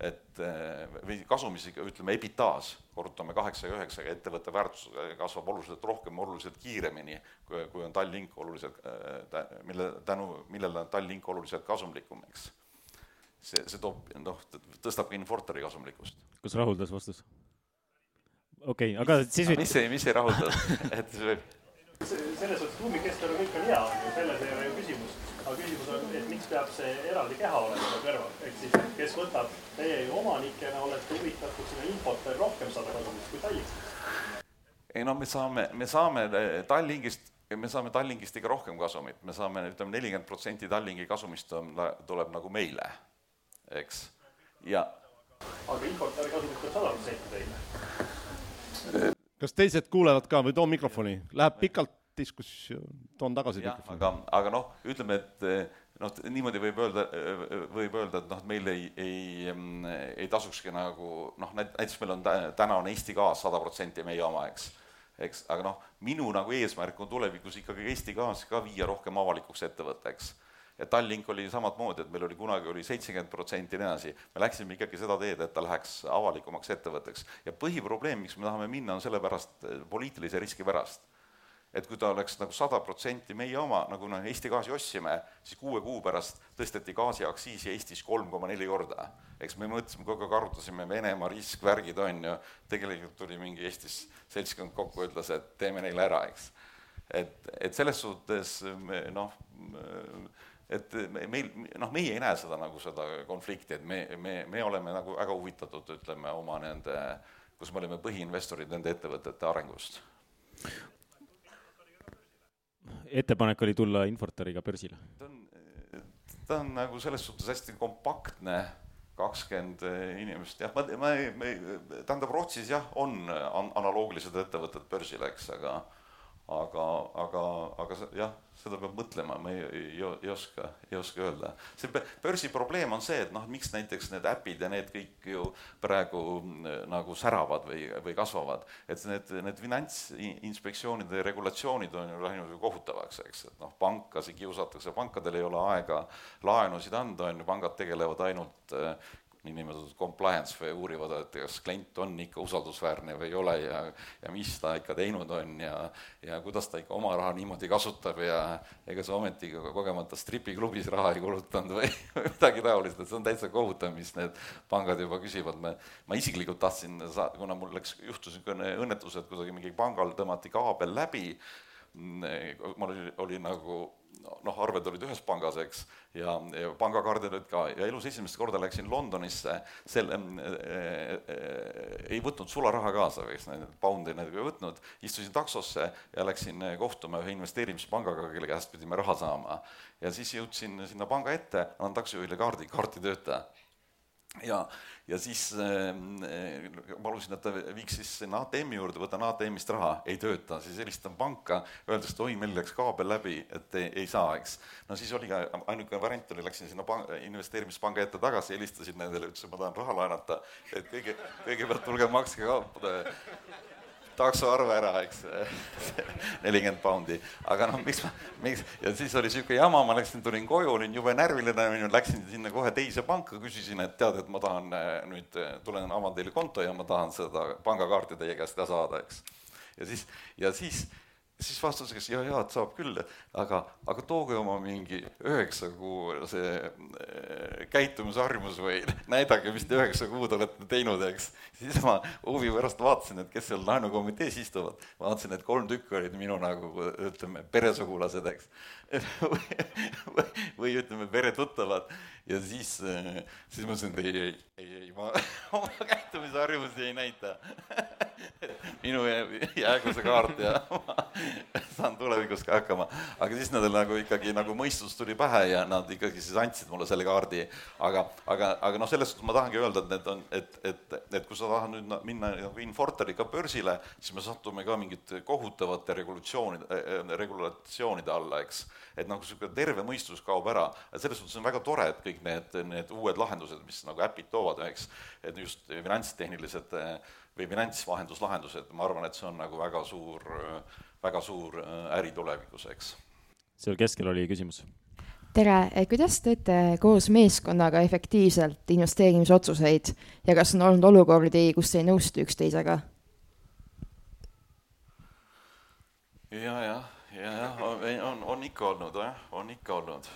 et eh, või kasumis ikka ütleme EBITDA-s korrutame kaheksa ja üheksaga, ettevõtte väärtus kasvab oluliselt rohkem, oluliselt kiiremini, kui, kui on Tallink oluliselt, eh, mille tänu, millele on Tallink oluliselt kasumlikum, eks. see, see toob, noh, tõstab ka Infortari kasumlikkust. kas rahuldas vastus? okei okay,, aga siis mis ei, mis ei rahulda et see võib selles suhtes tuumikkeskkonna kõik on hea, selles ei ole ju küsimus aga küsimus on, et miks peab see eraldi keha olema seal kõrval, ehk siis kes võtab, teie ju omanikena olete huvitatud sinna infot veel rohkem saada kasumist kui Tallink. ei no me saame, me saame eh, Tallinkist, me saame Tallinkist ikka rohkem kasumit, me saame, ütleme, nelikümmend protsenti Tallinki kasumist on, tuleb nagu meile, eks, ja. aga importijale kasumit tuleb sada protsenti teile. Kas teised kuulevad ka? Või too mikrofoni, läheb pikalt diskussioon, toon tagasi. jah, aga, aga noh, ütleme, et noh, niimoodi võib öelda, võib öelda, et noh, et meil ei, ei, ei tasukski nagu noh, näiteks meil on täna on Eesti Gaas sada protsenti meie oma, eks. eks, aga noh, minu nagu eesmärk on tulevikus ikkagi Eesti Gaas ka viia rohkem avalikuks ettevõtteks ja Tallink oli samamoodi, et meil oli kunagi oli seitsekümmend protsenti ja nii edasi, me läksime ikkagi seda teed, et ta läheks avalikumaks ettevõtteks. ja põhiprobleem, miks me tahame minna, on sellepärast, poliitilise riski pärast et kui ta oleks nagu sada protsenti meie oma, nagu noh, Eesti Gaasi ostsime, siis kuue kuu pärast tõsteti gaasiaktsiisi Eestis kolm koma neli korda. eks me mõtlesime, kogu aeg arutasime Venemaa risk, värgid on ju, tegelikult tuli mingi Eestis seltskond kokku, ütles, et teeme neile ära, eks. et, et selles suhtes me noh, et meil, noh, meie ei näe seda nagu seda konflikti, et me, me, me oleme nagu väga huvitatud, ütleme, oma nende, kus me oleme põhiinvestorid nende ettevõtete arengust ettepanek oli tulla Infortariga börsile? ta on, ta on nagu selles suhtes hästi kompaktne, kakskümmend inimest, jah, ma, ma ei, ma ei, tähendab Rootsis jah, on analoogilised ettevõtted börsil, eks, aga aga, aga, aga jah, seda peab mõtlema, ma ei, ei, ei oska, ei oska öelda. see börsi probleem on see, et noh, miks näiteks need äpid ja need kõik ju praegu mm, nagu säravad või, või kasvavad, et need, need finantsinspektsioonide regulatsioonid on ju läinud ju kohutavaks, eks, et noh, pankasid kiusatakse, pankadel ei ole aega laenusid anda, on ju, pangad tegelevad ainult niinimetatud compliance või uurivad, et kas klient on ikka usaldusväärne või ei ole ja, ja mis ta ikka teinud on ja, ja kuidas ta ikka oma raha niimoodi kasutab ja ega sa ometi kogemata stripiklubis raha ei kulutanud või midagi taolist, et see on täitsa kohutav, mis need pangad juba küsivad. me, ma isiklikult tahtsin saa-, kuna mul läks, juhtus niisugune õnnetus, et kuidagi mingi pangal tõmmati kaabel läbi, mm, mul oli, oli nagu noh, arved olid ühes pangas, eks, ja, ja pangakaardid olid ka. Ja elus esimest korda läksin Londonisse, selle äh, äh, ei võtnud sularaha kaasa, eks, poundi nagu ei võtnud, istusin taksosse ja läksin kohtuma ühe investeerimispangaga, kelle käest pidime raha saama. ja siis jõudsin sinna panga ette, annan taksojuhile kaardi, kaart ei tööta ja, ja siis äh, palusin, et ta viiks siis sinna ATM-i juurde, võtan ATM-ist raha, ei tööta, siis helistan panka, öeldes, et oi, meil läks kaabel läbi, et ei, ei saa, eks. no siis oli ka, ainuke variant oli, läksin sinna panga, investeerimispanga ette tagasi, helistasin nendele, ütlesin, ma tahan raha laenata, et kõige, kõigepealt tulge makske ka taksoarve ära, eks, nelikümmend poundi. aga noh, miks ma, miks, ja siis oli niisugune jama, ma läksin, tulin koju, olin jube närviline, läksin sinna kohe teise panka, küsisin, et tead, et ma tahan äh, nüüd, äh, tulen, avan teile konto ja ma tahan seda pangakaarti teie käest saada, eks. ja siis, ja siis siis vastuseks ja, ja, et saab küll, aga, aga tooge oma mingi üheksa kuu see äh, käitumisharjumus või näidake, mis te üheksa kuud olete teinud, eks. siis ma huvi pärast vaatasin, et kes seal laenukomitees istuvad, vaatasin, et kolm tükki olid minu nagu ütleme, peresugulased, eks. Või, või, või ütleme, peretuttavad ja siis, siis ma ütlesin, et ei, ei, ei, ei, ma oma käitumisharjumusi ei näita minu jäägu see kaart ja ma saan tulevikus ka hakkama. aga siis nendel nagu ikkagi nagu mõistus tuli pähe ja nad ikkagi siis andsid mulle selle kaardi. aga, aga, aga noh, selles suhtes ma tahangi öelda, et need on, et, et, et kui sa tahad nüüd minna nagu Infortariga börsile, siis me satume ka mingite kohutavate regulatsioonide äh,, regulatsioonide alla, eks. et nagu niisugune terve mõistus kaob ära, et selles suhtes on väga tore, et kõik need, need uued lahendused, mis nagu äpid toovad, eks, et just finantstehnilised või finantsvahenduslahendused, ma arvan, et see on nagu väga suur, väga suur äri tulevikus, eks. seal keskel oli küsimus. tere, kuidas teete koos meeskonnaga efektiivselt investeerimisotsuseid ja kas on olnud olukordi, kus ei nõustu üksteisega? ja, jah, ja, jah, on, on, ikka olnud, jah, on ikka olnud,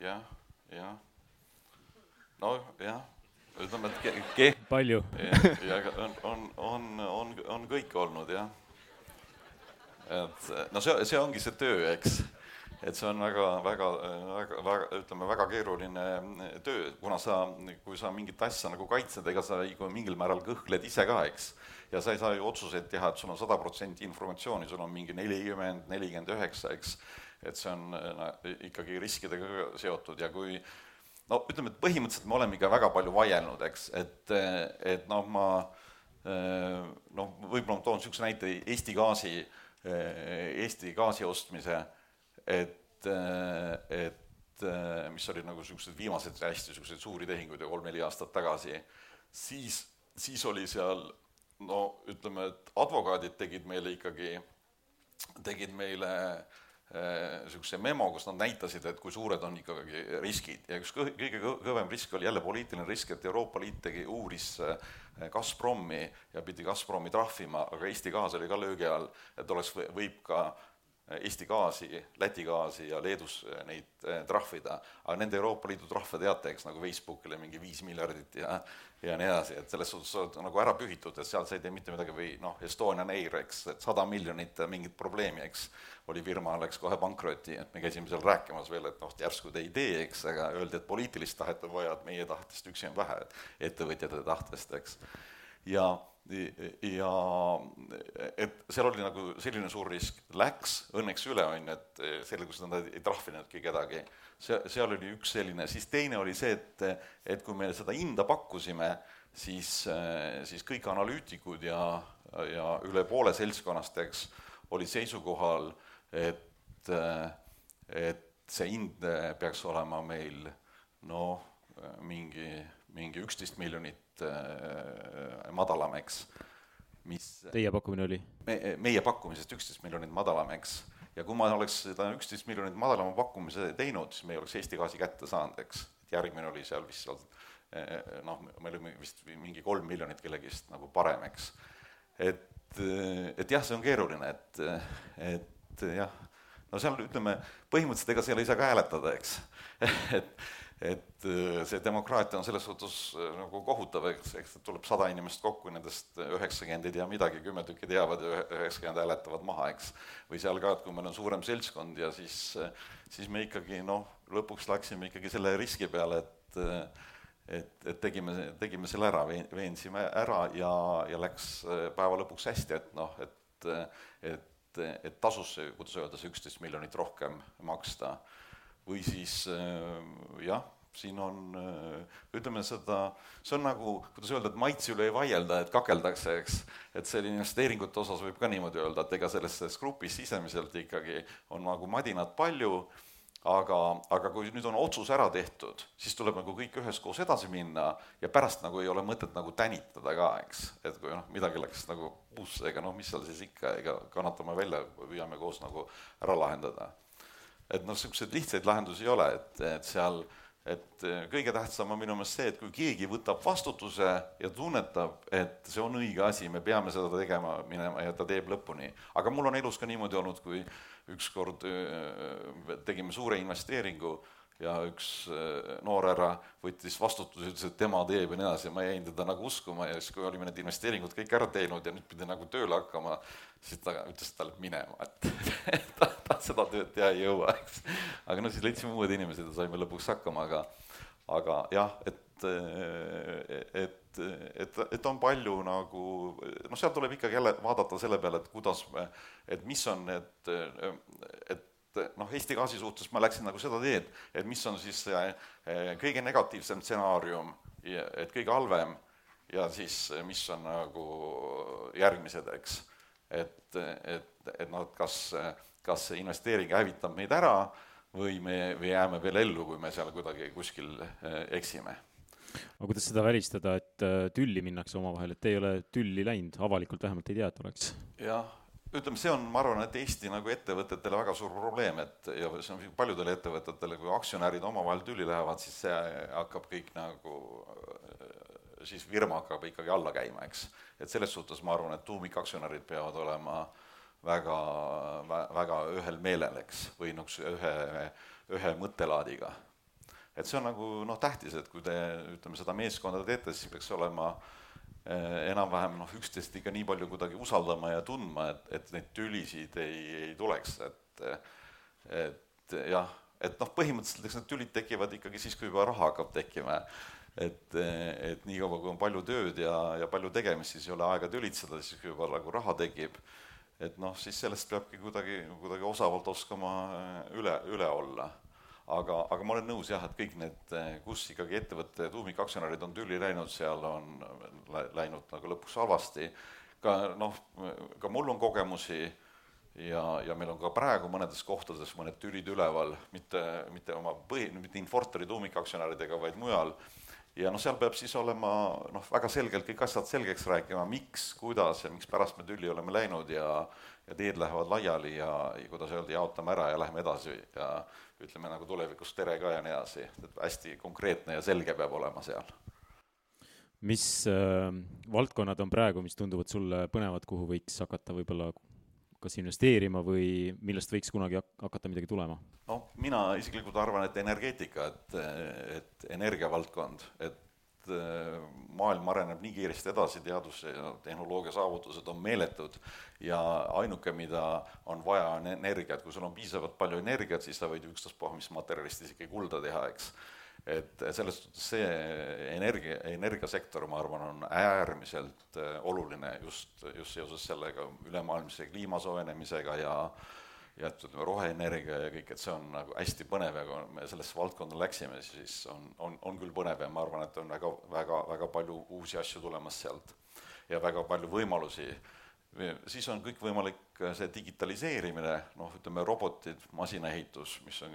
jah, jah nojah, ütleme, et ke-. palju? ja on, on, on, on, on kõik olnud jah. et no see, see ongi see töö, eks. et see on väga, väga, väga, väga, ütleme, väga keeruline töö, kuna sa, kui sa mingit asja nagu kaitsed, ega sa mingil määral kõhkled ise ka, eks. ja sa ei saa ju otsuseid teha, et sul on sada protsenti informatsiooni, sul on mingi nelikümmend, nelikümmend üheksa, eks. et see on no, ikkagi riskidega seotud ja kui no ütleme, et põhimõtteliselt me oleme ikka väga palju vaielnud, eks, et, et noh, ma noh, võib-olla ma toon niisuguse näite Eesti gaasi, Eesti gaasi ostmise, et, et mis olid nagu niisugused viimased hästi niisuguseid suuri tehinguid ja kolm-neli aastat tagasi, siis, siis oli seal no ütleme, et advokaadid tegid meile ikkagi, tegid meile äh, niisuguse memo, kus nad näitasid, et kui suured on ikkagi riskid. Ja üks kõige kõvem risk oli jälle poliitiline risk, et Euroopa Liit tegi, uuris Gazpromi ja pidi Gazpromi trahvima, aga Eesti gaas oli ka löögi all, et oleks, võib ka Eesti gaasi, Läti gaasi ja Leedus neid trahvida, aga nende Euroopa Liidu trahve teate, eks, nagu Facebookile mingi viis miljardit ja ja nii edasi, et selles suhtes oled nagu ära pühitud, et seal sa ei tee mitte midagi või noh, Estonian Air, eks, et sada miljonit mingit probleemi, eks, oli firma, läks kohe pankrotti, et me käisime seal rääkimas veel, et noh, järsku te ei tee, eks, aga öeldi, et poliitilist tahet on vaja, et meie tahtest üksi on vähe, et ettevõtjate tahtest, eks. ja, ja et seal oli nagu selline suur risk, läks õnneks üle, on ju, et selgus, et nad ei trahvinudki kedagi. See, seal oli üks selline, siis teine oli see, et, et kui me seda hinda pakkusime, siis, siis kõik analüütikud ja, ja üle poole seltskonnast, eks, olid seisukohal, et, et see hind peaks olema meil noh, mingi, mingi üksteist miljonit madalam, eks, mis Teie pakkumine oli? me, meie pakkumisest üksteist miljonit madalam, eks ja kui ma oleks seda üksteist miljonit madalama pakkumise teinud, siis me ei oleks Eesti gaasi kätte saanud, eks. järgmine oli seal vist seal eh, noh, me olime vist mingi kolm miljonit kellegist nagu parem, eks. et, et jah, see on keeruline, et, et jah, no seal ütleme, põhimõtteliselt ega seal ei saa ka hääletada, eks et et äh, see demokraatia on selles suhtes äh, nagu kohutav, eks, eks tuleb sada inimest kokku, nendest üheksakümmend ei tea midagi, kümme tükki teavad ja üheksakümmend hääletavad maha, eks. või seal ka, et kui meil on suurem seltskond ja siis, siis me ikkagi noh, lõpuks läksime ikkagi selle riski peale, et et, et tegime, tegime selle ära, veensime ära ja, ja läks äh, päeva lõpuks hästi, et noh, et, et, et tasus see, kuidas öelda, see üksteist miljonit rohkem maksta või siis jah, siin on, ütleme seda, see on nagu, kuidas öelda, et maitse üle ei vaielda, et kakeldakse, eks. et selle investeeringute osas võib ka niimoodi öelda, et ega selles, selles grupis sisemiselt ikkagi on nagu madinat palju aga, aga kui nüüd on otsus ära tehtud, siis tuleb nagu kõik üheskoos edasi minna ja pärast nagu ei ole mõtet nagu tänitada ka, eks. et kui noh, midagi läks nagu puusse, ega noh, mis seal siis ikka, ega kannatame välja, püüame koos nagu ära lahendada. Et noh, niisuguseid lihtsaid lahendusi ei ole, et, et seal et kõige tähtsam on minu meelest see, et kui keegi võtab vastutuse ja tunnetab, et see on õige asi, me peame seda tegema, minema ja ta teeb lõpuni. aga mul on elus ka niimoodi olnud, kui ükskord tegime suure investeeringu ja üks noor härra võttis vastutuse, ütles, et tema teeb ja nii edasi ja ma jäin teda nagu uskuma ja siis, kui olime need investeeringud kõik ära teinud ja nüüd pidi nagu tööle hakkama, siis ta ütles, et ta läheb minema, et ta, ta seda tööd teha ei jõua, eks. aga no siis leidsime uued inimesed ja saime lõpuks hakkama, aga aga jah, et, et, et, et on palju nagu noh, seal tuleb ikkagi jälle vaadata selle peale, et kuidas me, et mis on need, et noh, Eesti Gaasi suhtes ma läksin nagu seda teed, et mis on siis eh, kõige negatiivsem stsenaarium, et kõige halvem ja siis mis on nagu järgmised, eks. et, et, et noh, et kas, kas see investeering hävitab meid ära või me, või jääme veel ellu, kui me seal kuidagi kuskil eh, eksime aga kuidas seda välistada, et eh, tülli minnakse omavahel, et te ei ole tülli läinud, avalikult vähemalt ei tea, et oleks? jah, ütleme, see on, ma arvan, et Eesti nagu ettevõtetele väga suur probleem, et ja see on paljudele ettevõtetele, kui aktsionärid omavahel tülli lähevad, siis see hakkab kõik nagu, siis firma hakkab ikkagi alla käima, eks. et selles suhtes ma arvan, et tuumikaktsionärid peavad olema väga, väga ühel meelel, eks, või niisuguse ühe, ühe mõttelaadiga. et see on nagu noh, tähtis, et kui te ütleme, seda meeskonda teete, siis peaks olema äh, enam-vähem noh, üksteist ikka nii palju kuidagi usaldama ja tundma, et, et neid tülisid ei, ei tuleks, et et jah, et noh, põhimõtteliselt eks need tülid tekivad ikkagi siis, kui juba raha hakkab tekkima. et, et niikaua, kui on palju tööd ja, ja palju tegemist, siis ei ole aega tülitseda, siis kui juba nagu raha tekib, et noh, siis sellest peabki kuidagi, kuidagi osavalt oskama üle, üle olla aga, aga ma olen nõus jah, et kõik need, kus ikkagi ettevõtte tuumikaktsionärid on tülli läinud, seal on läinud nagu lõpuks halvasti. ka noh, ka mul on kogemusi ja, ja meil on ka praegu mõnedes kohtades mõned tülid üleval, mitte, mitte oma põhi, mitte Infortari tuumikaktsionäridega, vaid mujal. ja noh, seal peab siis olema noh, väga selgelt kõik asjad selgeks rääkima, miks, kuidas ja mikspärast me tülli oleme läinud ja ja teed lähevad laiali ja, ja kuidas öelda, jaotame ära ja läheme edasi ja ütleme nagu tulevikus tere ka ja nii edasi, et hästi konkreetne ja selge peab olema seal. mis äh, valdkonnad on praegu, mis tunduvad sulle põnevad, kuhu võiks hakata võib-olla kas investeerima või millest võiks kunagi hakata midagi tulema? noh, mina isiklikult arvan, et energeetika, et, et energiavaldkond, et Äh, maailm areneb nii kiiresti edasi, teadus ja tehnoloogia saavutused on meeletud ja ainuke, mida on vaja, on energiat, kui sul on piisavalt palju energiat, siis sa võid ükstaspuha mis materjalist isegi kulda teha, eks. et selles suhtes see energia, energiasektor, ma arvan, on äärmiselt äh, oluline just, just seoses sellega ülemaailmse kliima soojenemisega ja äh, et ütleme, roheenergia ja kõik, et see on nagu hästi põnev ja kui me sellesse valdkonda läksime, siis on, on, on küll põnev ja ma arvan, et on väga, väga, väga palju uusi asju tulemas sealt. Ja väga palju võimalusi siis on kõikvõimalik äh, see digitaliseerimine, noh, ütleme robotid, masinaehitus, mis on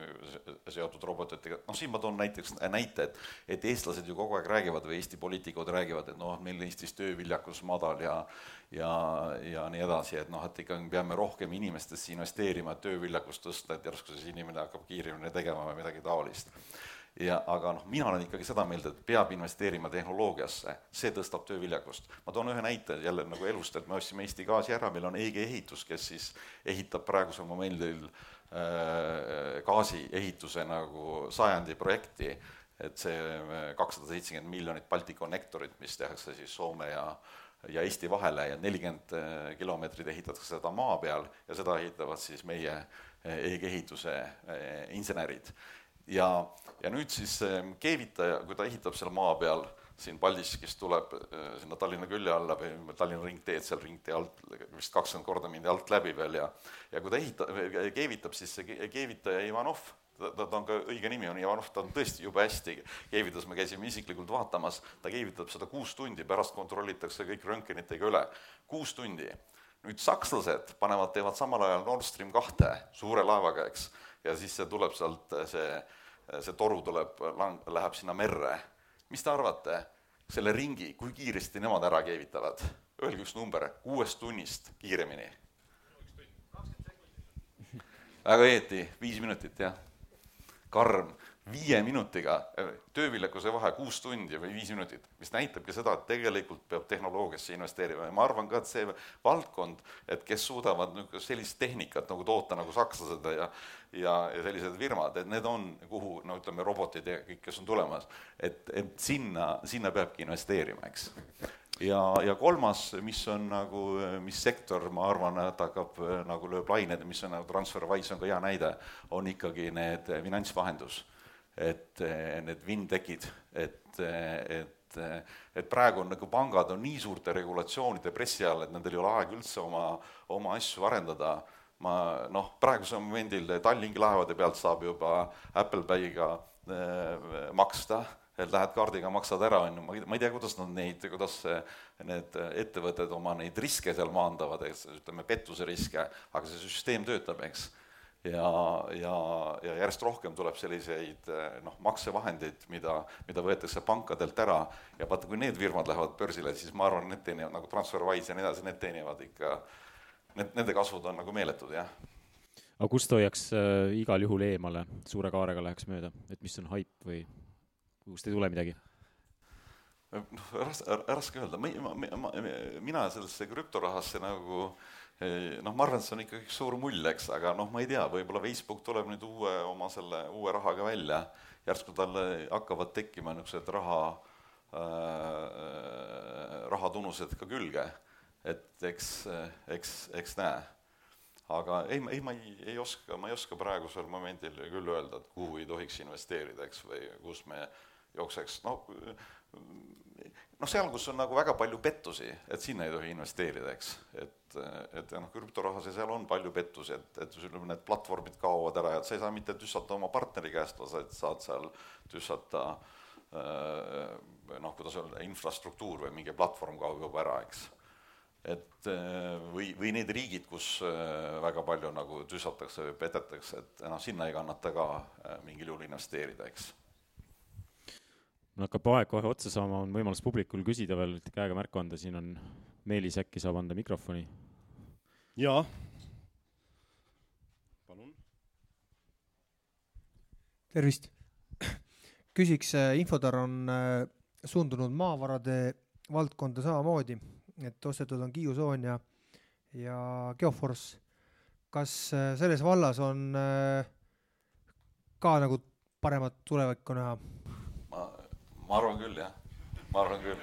seotud robotitega, noh, siin ma toon näiteks näite, et et eestlased ju kogu aeg räägivad või Eesti poliitikud räägivad, et noh, meil Eestis tööviljakus madal ja ja, ja nii edasi, et noh, et ikkagi peame rohkem inimestesse investeerima, et tööviljakust tõsta, et järsku siis inimene hakkab kiiremini tegema või midagi taolist ja aga noh, mina olen ikkagi seda meelt, et peab investeerima tehnoloogiasse, see tõstab tööviljakust. ma toon ühe näite jälle nagu elust, et me ostsime Eesti Gaasi ära, meil on EG Ehitus, kes siis ehitab praegusel momendil äh, gaasiehituse nagu sajandi projekti, et see äh, kakssada seitsekümmend miljonit Balticconnectorit, mis tehakse siis Soome ja ja Eesti vahele ja nelikümmend äh, kilomeetrit ehitatakse seda maa peal ja seda ehitavad siis meie äh, EG Ehituse insenerid. Ja, ja nüüd siis keevitaja, kui ta ehitab seal maa peal, siin Paldiskis tuleb äh, sinna Tallinna külje alla või Tallinna ringteed seal ringtee alt, vist kakskümmend korda mindi alt läbi veel ja ja kui ta ehitab, keevitab, siis see keevitaja Ivanov, ta, ta, ta on ka, õige nimi on Ivanov, ta on tõesti jube hästi keevitas, me käisime isiklikult vaatamas, ta keevitab seda kuus tundi, pärast kontrollitakse kõik röntgenitega üle, kuus tundi. nüüd sakslased panevad, teevad samal ajal Nord Stream kahte suure laevaga, eks ja siis see tuleb sealt, see, see toru tuleb, läheb sinna merre. mis te arvate, selle ringi, kui kiiresti nemad ära keevitavad? Öelge üks number, kuuest tunnist kiiremini. väga õieti, viis minutit, jah. karm viie minutiga tööviljakuse vahe kuus tundi või viis minutit, mis näitabki seda, et tegelikult peab tehnoloogiasse investeerima. Ja ma arvan ka, et see valdkond, et kes suudavad niisugust sellist tehnikat nagu toota nagu sakslased ja ja, ja sellised firmad, et need on, kuhu no ütleme, robotid ja kõik, kes on tulemas, et, et sinna, sinna peabki investeerima, eks. Ja, ja kolmas, mis on nagu, mis sektor, ma arvan, et hakkab nagu lööb lained, mis on nagu TransferWise on ka hea näide, on ikkagi need finantsvahendus et eh, need vindekid, et, eh, et, eh, et praegu on nagu pangad on nii suurte regulatsioonide pressi all, et nendel ei ole aega üldse oma, oma asju arendada, ma noh, praegusel momendil Tallinki laevade pealt saab juba Apple Pay'ga äh, maksta, et lähed kaardiga, maksad ära, on ju, ma ei, ma ei tea, kuidas nad neid, kuidas need ettevõtted oma neid riske seal maandavad, eks, ütleme, pettuse riske, aga see süsteem töötab, eks ja, ja, ja järjest rohkem tuleb selliseid noh, maksevahendeid, mida, mida võetakse pankadelt ära ja vaata, kui need firmad lähevad börsile, siis ma arvan, need teenivad nagu TransferWise ja nii edasi, need teenivad ikka, need, nende kasvud on nagu meeletud, jah. aga kust hoiaks äh, igal juhul eemale, suure kaarega läheks mööda, et mis on haip või kust ei tule midagi? noh, raske, raske öelda, ma, ma, ma, mina sellesse krüptorahasse nagu äh, noh, ma arvan, et see on ikka üks suur mull, eks, aga noh, ma ei tea, võib-olla Facebook tuleb nüüd uue, oma selle uue rahaga välja, järsku talle hakkavad tekkima niisugused raha äh,, rahatunnused ka külge. et eks, eks, eks näe. aga ei, ei, ma ei, ei oska, ma ei oska praegusel momendil küll öelda, et kuhu ei tohiks investeerida, eks, või kus me jookseks, no noh, seal, kus on nagu väga palju pettusi, et sinna ei tohi investeerida, eks, et, et noh, krüptorahas ja seal on palju pettusi, et, et ütleme, need platvormid kaovad ära ja sa ei saa mitte tüssata oma partneri käest, vaid saad seal tüssata äh, noh, kuidas öelda, infrastruktuur või mingi platvorm kaob ära, eks. et äh, või, või need riigid, kus äh, väga palju nagu tüssatakse või petetakse, et noh, sinna ei kannata ka mingil juhul investeerida, eks mul hakkab aeg kohe otsa saama, on võimalus publikul küsida veel, käega märku anda, siin on Meelis, äkki saab anda mikrofoni? jaa. palun. tervist. küsiks, äh, Infodar on äh, suundunud maavarade valdkonda samamoodi, et ostetud on Kiusoon ja, ja Geoforce. kas äh, selles vallas on ka nagu paremat tulevikku näha? Ma arvan küll, jah. ma arvan küll.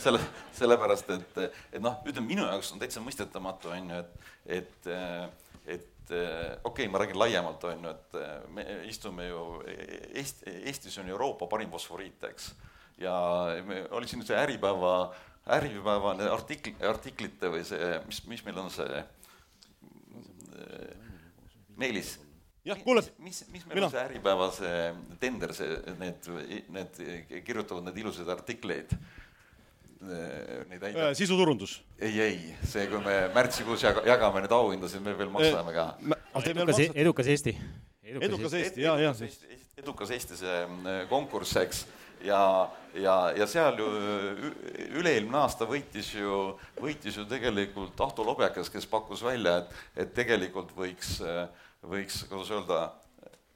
selle, sellepärast, et, et noh, ütleme minu jaoks on täitsa mõistetamatu, on ju, et, et, et okei okay,, ma räägin laiemalt, on ju, et me istume ju, Eesti, Eestis on Euroopa parim fosforiit, eks. ja me, oli siin see Äripäeva, Äripäeva artikli, artiklite või see, mis, mis meil on see, Meelis jah, kuule. mis, mis meil Mina. on see Äripäeva see tender, see, need, need kirjutavad neid ilusaid artikleid. Neid häid äh,. sisuturundus. ei, ei, see, kui me märtsikuus jaga, jagame neid auhindasid, me veel maksame ka. edukas, edukas Eesti. edukas Eesti, ja, ja. edukas Eesti see äh, konkurss, eks ja, ja, ja seal ju üle-eelmine aasta võitis ju, võitis ju tegelikult Ahto Lobjakas, kes pakkus välja, et, et tegelikult võiks äh, võiks, kuidas öelda,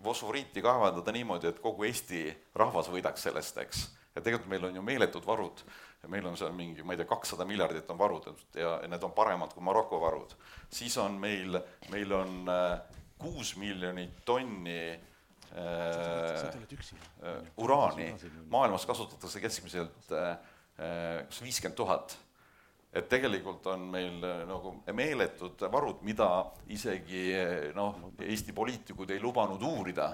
fosforiiti kaevandada niimoodi, et kogu Eesti rahvas võidaks sellest, eks. ja tegelikult meil on ju meeletud varud meil on seal mingi, ma ei tea, kakssada miljardit on varud ja need on paremad kui Maroko varud. siis on meil, meil on äh, kuus miljonit tonni äh, äh, uraani, maailmas kasutatakse keskmiselt äh, äh, viiskümmend tuhat et tegelikult on meil äh, nagu meeletud varud, mida isegi äh, noh, Eesti poliitikud ei lubanud uurida.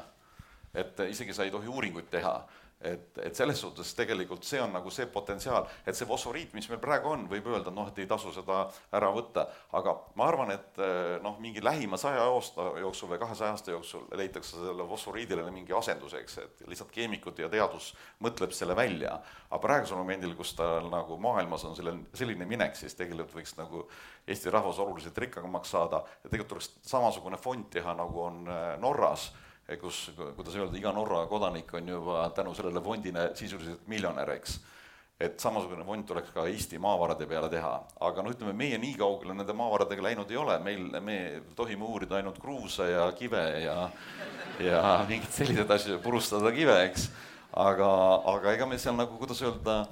et isegi sa ei tohi uuringuid teha et, et selles suhtes tegelikult see on nagu see potentsiaal, et see fosforiit, mis meil praegu on, võib öelda, noh, et ei tasu seda ära võtta, aga ma arvan, et eh, noh, mingi lähima saja aasta jooksul või kahesaja aasta jooksul leitakse sellele fosforiidile mingi asenduseks, et lihtsalt keemikud ja teadus mõtleb selle välja. aga praegusel momendil, kus ta nagu maailmas on selle, selline minek, siis tegelikult võiks nagu Eesti rahvas oluliselt rikkamaks saada ja tegelikult tuleks samasugune fond teha, nagu on eh, Norras kus, kuidas öelda, iga Norra kodanik on juba tänu sellele fondile sisuliselt miljonär, eks. Et samasugune fond tuleks ka Eesti maavarade peale teha, aga no ütleme, meie nii kaugele nende maavaradega läinud ei ole, meil, me tohime uurida ainult kruuse ja kive ja ja mingeid selliseid asju, purustada kive, eks. aga, aga ega me seal nagu, kuidas öelda,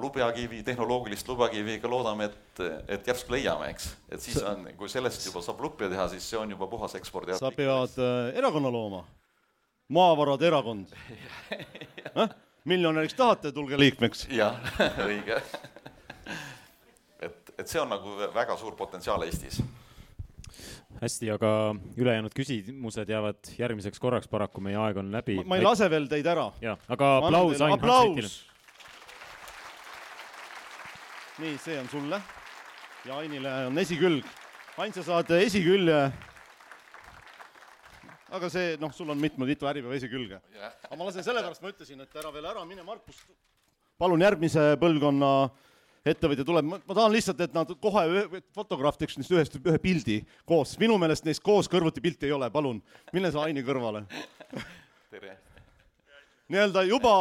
lubjakivi, tehnoloogilist lubjakivi ikka loodame, et, et järsku leiame, eks. et siis on, kui sellest juba saab lupja teha, siis see on juba puhas ekspordi. sa pead äh, erakonna looma, maavarade erakond eh? miljonäriks tahate, tulge liikmeks. jah, õige. et, et see on nagu väga suur potentsiaal Eestis. hästi, aga ülejäänud küsimused jäävad järgmiseks korraks, paraku meie aeg on läbi. ma ei lase veel teid ära. jah, aga aplaus Ain Hanslikile. Nii, see on sulle ja Ainile on esikülg. Ain, sa saad esikülje aga see, noh, sul on mitme, mitu Äripäeva esikülge aga ma lasen sellepärast, ma ütlesin, et ära veel ära mine, Markus. palun järgmise põlvkonna ettevõtja tuleb, ma tahan lihtsalt, et nad kohe, fotograaf teeks neist ühest ühe pildi koos, minu meelest neist koos kõrvuti pilti ei ole, palun, mine sa Aini kõrvale. tere. nii-öelda juba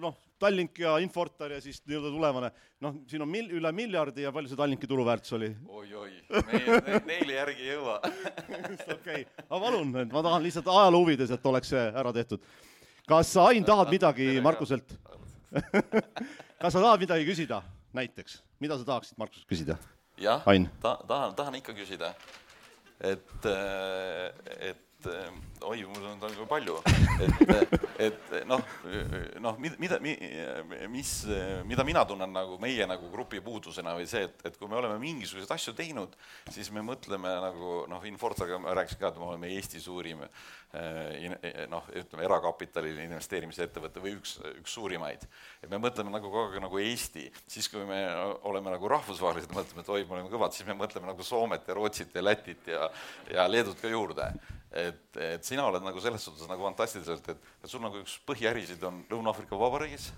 noh Tallink ja Infortar ja siis nii-öelda tulevane, noh, siin on mil-, üle miljardi ja palju see Tallinki turuväärtus oli oi,? oi-oi, neile järgi ei jõua. okei, aga palun, ma tahan lihtsalt ajaloo huvides, et oleks see ära tehtud. kas sa, Ain, tahad midagi Markuselt kas sa tahad midagi küsida näiteks, mida sa tahaksid Markuselt küsida? jah, ta-, tahan, tahan ikka küsida, et, et et oi, mul on nagu palju, et, et noh, noh, mida, mis, mida mina tunnen nagu meie nagu grupi puudusena või see, et, et kui me oleme mingisuguseid asju teinud, siis me mõtleme nagu noh, Infortaga ma rääkisin ka, et me oleme Eesti suurim eh, noh, ütleme erakapitali investeerimisettevõte või üks, üks suurimaid. et me mõtleme nagu kogu aeg nagu Eesti, siis kui me oleme nagu rahvusvahelised, mõtleme, et oi, me oleme kõvad, siis me mõtleme nagu Soomet ja Rootsit ja Lätit ja, ja Leedut ka juurde et, et sina oled nagu selles suhtes nagu fantastiliselt, et, et sul nagu üks põhiärisid on Lõuna-Aafrika Vabariigis,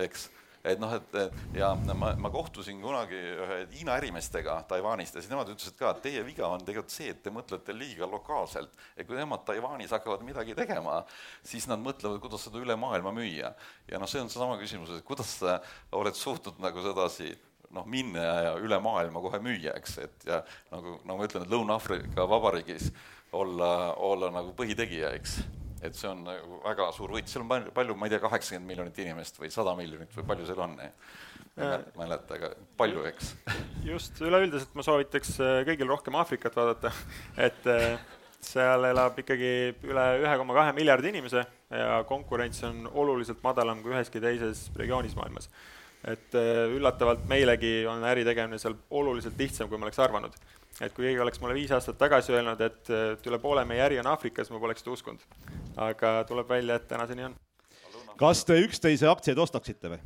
eks et noh, et ja ma, ma kohtusin kunagi ühe Hiina ärimeestega Taiwanist ja siis nemad ütlesid ka, et teie viga on tegelikult see, et te mõtlete liiga lokaalselt. et kui nemad Taiwanis hakkavad midagi tegema, siis nad mõtlevad, kuidas seda üle maailma müüa. ja noh, see on seesama küsimus, et kuidas sa oled suutnud nagu sedasi noh, minna ja üle maailma kohe müüa, eks, et ja nagu, nagu ma ütlen, et Lõuna-Aafrika Vabariigis olla, olla nagu põhitegija, eks. et see on nagu väga suur võit, seal on palju, ma ei tea, kaheksakümmend miljonit inimest või sada miljonit või palju seal on, ma ei äh, mäleta, aga palju, eks. just, üleüldiselt ma soovitaks äh, kõigil rohkem Aafrikat vaadata, et äh, seal elab ikkagi üle ühe koma kahe miljardi inimese ja konkurents on oluliselt madalam kui üheski teises regioonis maailmas. Et üllatavalt meilegi on äri tegemine seal oluliselt lihtsam, kui ma oleks arvanud et kui keegi oleks mulle viis aastat tagasi öelnud, et üle poole meie äri on Aafrikas, ma poleks seda uskunud. aga tuleb välja, et täna see nii on. kas te üksteise aktsiaid ostaksite või?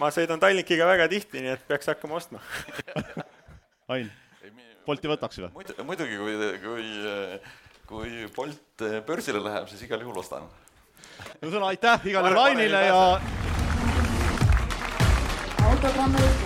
ma sõidan Tallinkiga väga tihti, nii et peaks hakkama ostma Ain, Bolti võtaks või? muidu, muidugi, kui, kui, kui Bolt börsile läheb, siis igal juhul ostan. no sõna aitäh igale Ainile ja propaganda